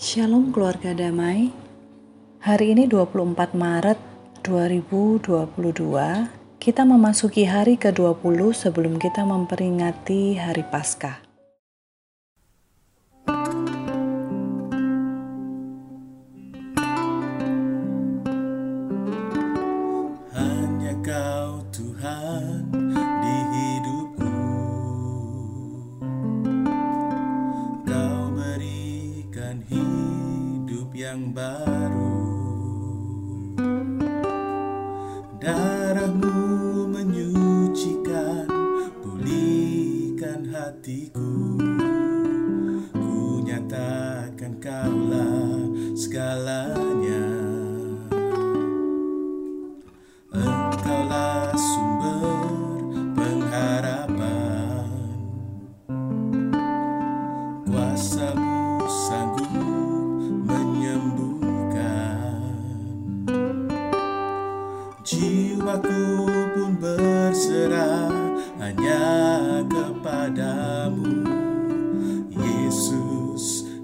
Shalom keluarga damai. Hari ini 24 Maret 2022, kita memasuki hari ke-20 sebelum kita memperingati hari Paskah. Hidup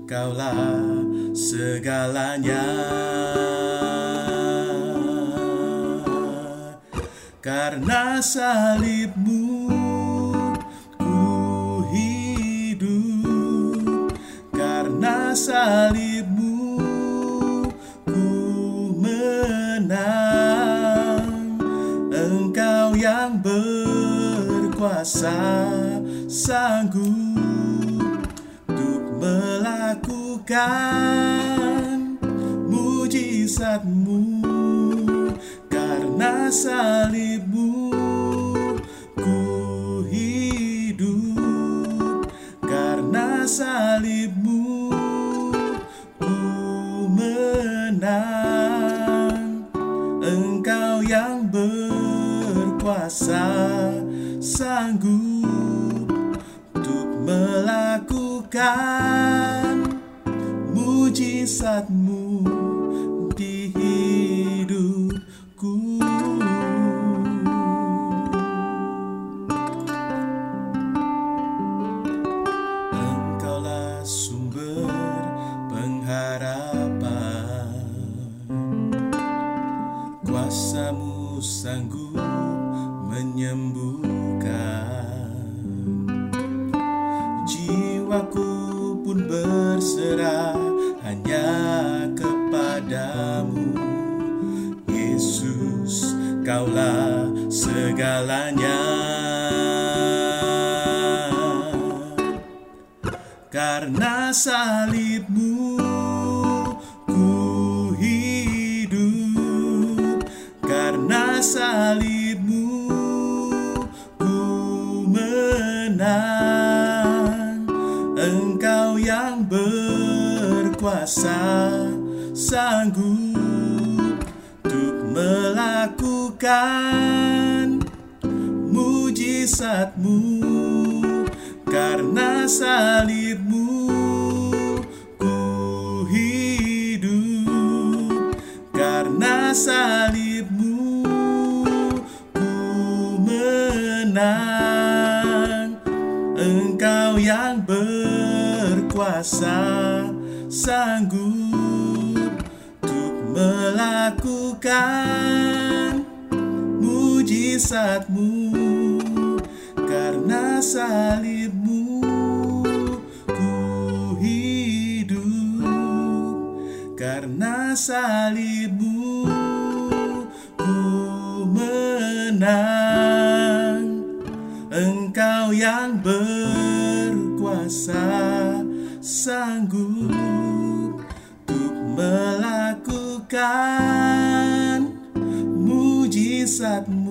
kaulah segalanya. Karena salibmu ku hidup. Karena salibmu ku menang. Engkau yang berkuasa sanggup melakukan mujizatmu Karena salibmu. Ku hidup Karena salibmu. Ku menang. Engkau yang berkuasa sanggup melakukan mujizatmu segalanya. Karena salibmu ku hidup. Karena salibmu ku menang. Engkau yang berkuasa sanggup Untuk melakukan mujizatmu Karena salibmu ku hidup. Karena salibmu ku menang Engkau yang berkuasa sanggup Untuk melakukan mujizatmu Karena salibmu ku hidup. Karena salibmu ku menang. Engkau yang berkuasa sanggup Untuk melakukan mujizatmu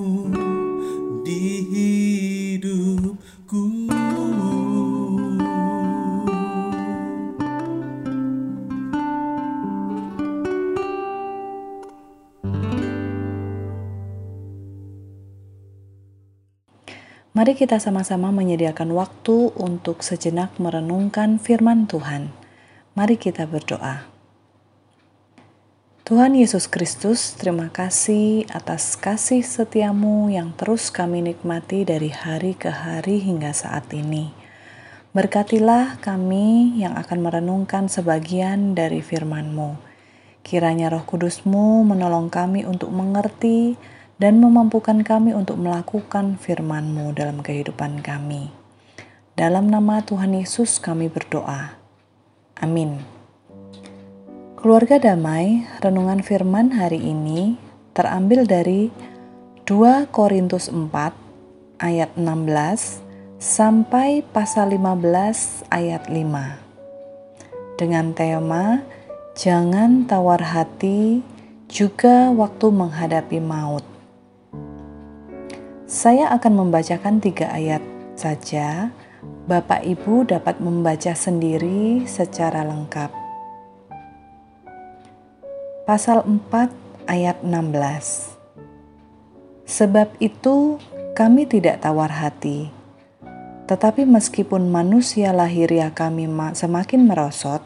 Mari kita sama-sama menyediakan waktu untuk sejenak merenungkan firman Tuhan. Mari kita berdoa. Tuhan Yesus Kristus, terima kasih atas kasih setiamu yang terus kami nikmati dari hari ke hari hingga saat ini. Berkatilah kami yang akan merenungkan sebagian dari firman-Mu. Kiranya roh kudusmu menolong kami untuk mengerti dan memampukan kami untuk melakukan firman-Mu dalam kehidupan kami. Dalam nama Tuhan Yesus kami berdoa. Amin. Keluarga damai, renungan firman hari ini terambil dari 2 Korintus 4 ayat 16 sampai pasal 15 ayat 5. Dengan tema Jangan tawar hati juga waktu menghadapi maut. Saya akan membacakan tiga ayat saja. Bapak Ibu dapat membaca sendiri secara lengkap. Pasal 4 ayat 16 Sebab itu kami tidak tawar hati, tetapi meskipun manusia lahiriah kami semakin merosot,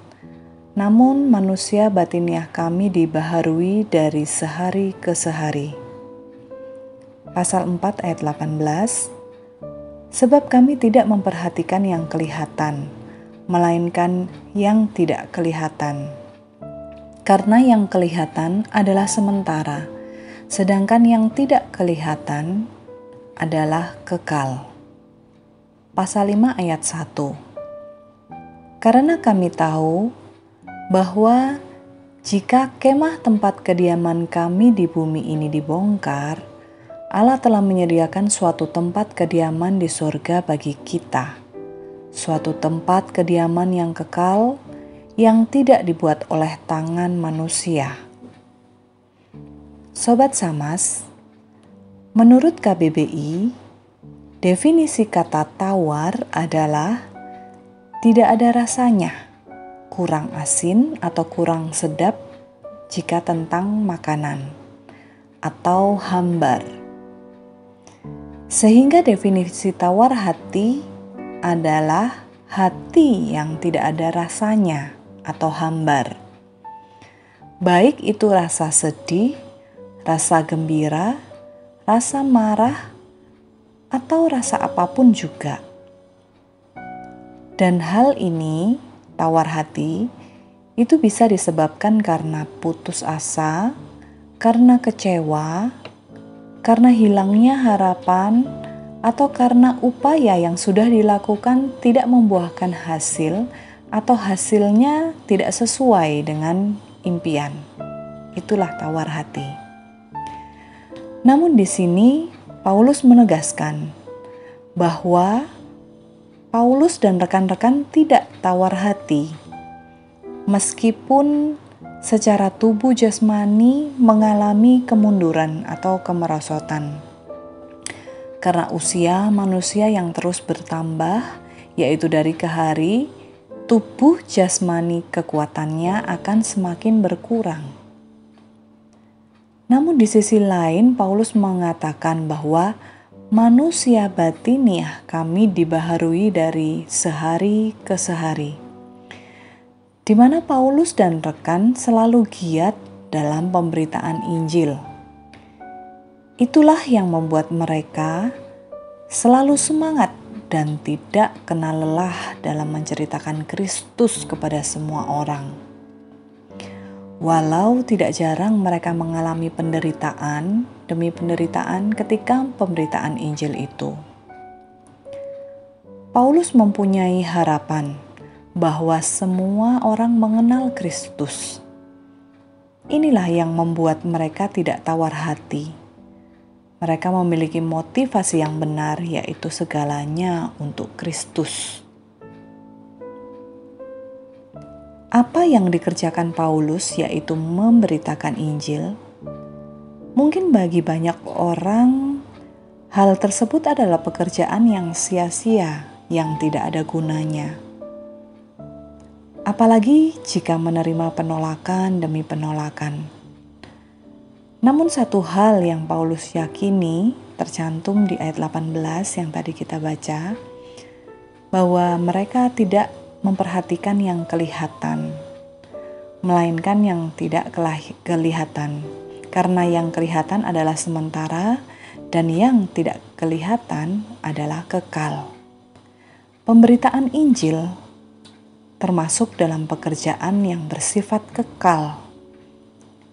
namun manusia batiniah kami dibaharui dari sehari ke sehari. Pasal 4 ayat 18 Sebab kami tidak memperhatikan yang kelihatan, melainkan yang tidak kelihatan. Karena yang kelihatan adalah sementara, sedangkan yang tidak kelihatan adalah kekal pasal 5 ayat 1. Karena kami tahu bahwa jika kemah tempat kediaman kami di bumi ini dibongkar, Allah telah menyediakan suatu tempat kediaman di surga bagi kita. Suatu tempat kediaman yang kekal yang tidak dibuat oleh tangan manusia. Sobat Samas, menurut KBBI, Definisi kata tawar adalah tidak ada rasanya, kurang asin atau kurang sedap jika tentang makanan, atau hambar. Sehingga definisi tawar hati adalah hati yang tidak ada rasanya atau hambar. Baik itu rasa sedih, rasa gembira, rasa marah, atau rasa apa pun juga. Dan hal ini, tawar hati, itu bisa disebabkan karena putus asa, karena kecewa, karena hilangnya harapan, atau karena upaya yang sudah dilakukan tidak membuahkan hasil, atau hasilnya tidak sesuai dengan impian. Itulah tawar hati. Namun, di sini Paulus menegaskan bahwa Paulus dan rekan-rekan tidak tawar hati, meskipun secara tubuh jasmani mengalami kemunduran atau kemerosotan. Karena usia manusia yang terus bertambah, yaitu dari ke hari, tubuh jasmani kekuatannya akan semakin berkurang. Namun di sisi lain Paulus mengatakan bahwa manusia batiniah kami dibaharui dari sehari ke sehari. Di mana Paulus dan rekan selalu giat dalam pemberitaan Injil. Itulah yang membuat mereka selalu semangat dan tidak kenal lelah dalam menceritakan Kristus kepada semua orang. Walau tidak jarang mereka mengalami penderitaan demi penderitaan ketika pemberitaan Injil itu. Paulus mempunyai harapan bahwa semua orang mengenal Kristus. Inilah yang membuat mereka tidak tawar hati. Mereka memiliki motivasi yang benar, yaitu segalanya untuk Kristus. apa yang dikerjakan Paulus, yaitu memberitakan Injil, mungkin bagi banyak orang hal tersebut adalah pekerjaan yang sia-sia, yang tidak ada gunanya. Apalagi jika menerima penolakan demi penolakan. Namun satu hal yang Paulus yakini tercantum di ayat 18 yang tadi kita baca, bahwa mereka tidak memperhatikan yang kelihatan, melainkan yang tidak kelihatan, karena yang kelihatan adalah sementara dan yang tidak kelihatan adalah kekal. pemberitaan Injil termasuk dalam pekerjaan yang bersifat kekal,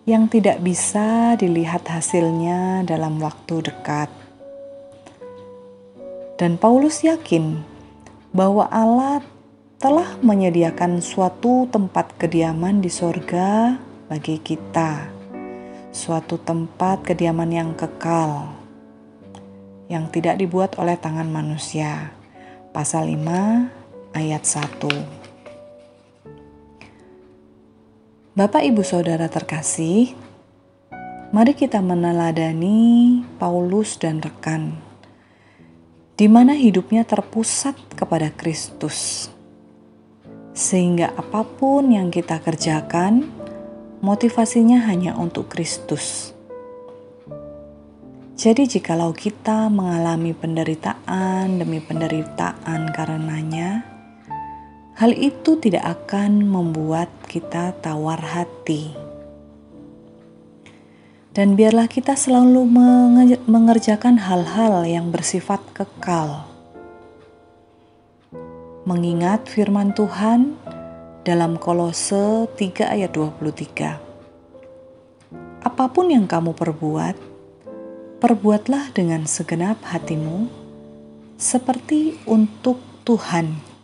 yang tidak bisa dilihat hasilnya dalam waktu dekat. Dan Paulus yakin bahwa Allah telah menyediakan suatu tempat kediaman di sorga bagi kita, suatu tempat kediaman yang kekal, yang tidak dibuat oleh tangan manusia. Pasal 5 ayat 1 Bapak, ibu, saudara terkasih, mari kita meneladani Paulus dan rekan, di mana hidupnya terpusat kepada Kristus, sehingga apa pun yang kita kerjakan, motivasinya hanya untuk Kristus. Jadi, jikalau kita mengalami penderitaan demi penderitaan karenanya, hal itu tidak akan membuat kita tawar hati. Dan biarlah kita selalu mengerjakan hal-hal yang bersifat kekal. Mengingat firman Tuhan dalam Kolose 3 ayat 23. Apa pun yang kamu perbuat, perbuatlah dengan segenap hatimu seperti untuk Tuhan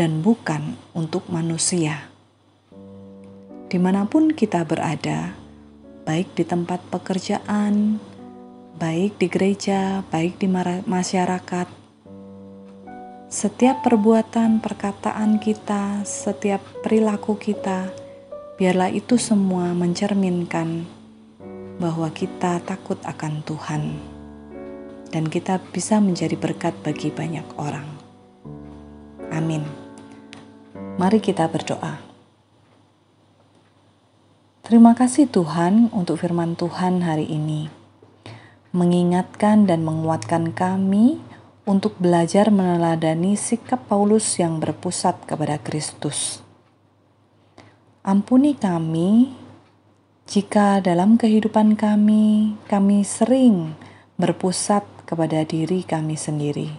dan bukan untuk manusia. Di mana pun kita berada, baik di tempat pekerjaan, baik di gereja, baik di masyarakat, setiap perbuatan, perkataan kita, setiap perilaku kita, biarlah itu semua mencerminkan bahwa kita takut akan Tuhan dan kita bisa menjadi berkat bagi banyak orang. Amin. Mari kita berdoa. Terima kasih Tuhan untuk firman Tuhan hari ini. Mengingatkan dan menguatkan kami untuk belajar meneladani sikap Paulus yang berpusat kepada Kristus. Ampuni kami jika dalam kehidupan kami, kami sering berpusat kepada diri kami sendiri,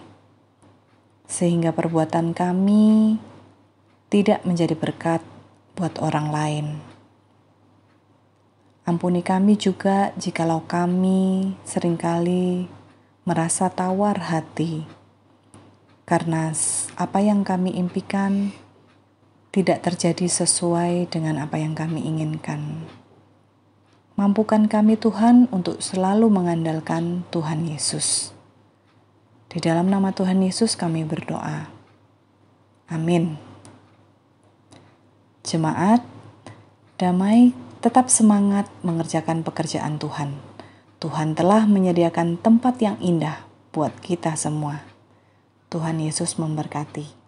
sehingga perbuatan kami tidak menjadi berkat buat orang lain. Ampuni kami juga jikalau kami sering kali merasa tawar hati karena apa yang kami impikan tidak terjadi sesuai dengan apa yang kami inginkan. Mampukan kami Tuhan untuk selalu mengandalkan Tuhan Yesus. Di dalam nama Tuhan Yesus kami berdoa. Amin. Jemaat, damai tetap semangat mengerjakan pekerjaan Tuhan. Tuhan telah menyediakan tempat yang indah buat kita semua. Tuhan Yesus memberkati.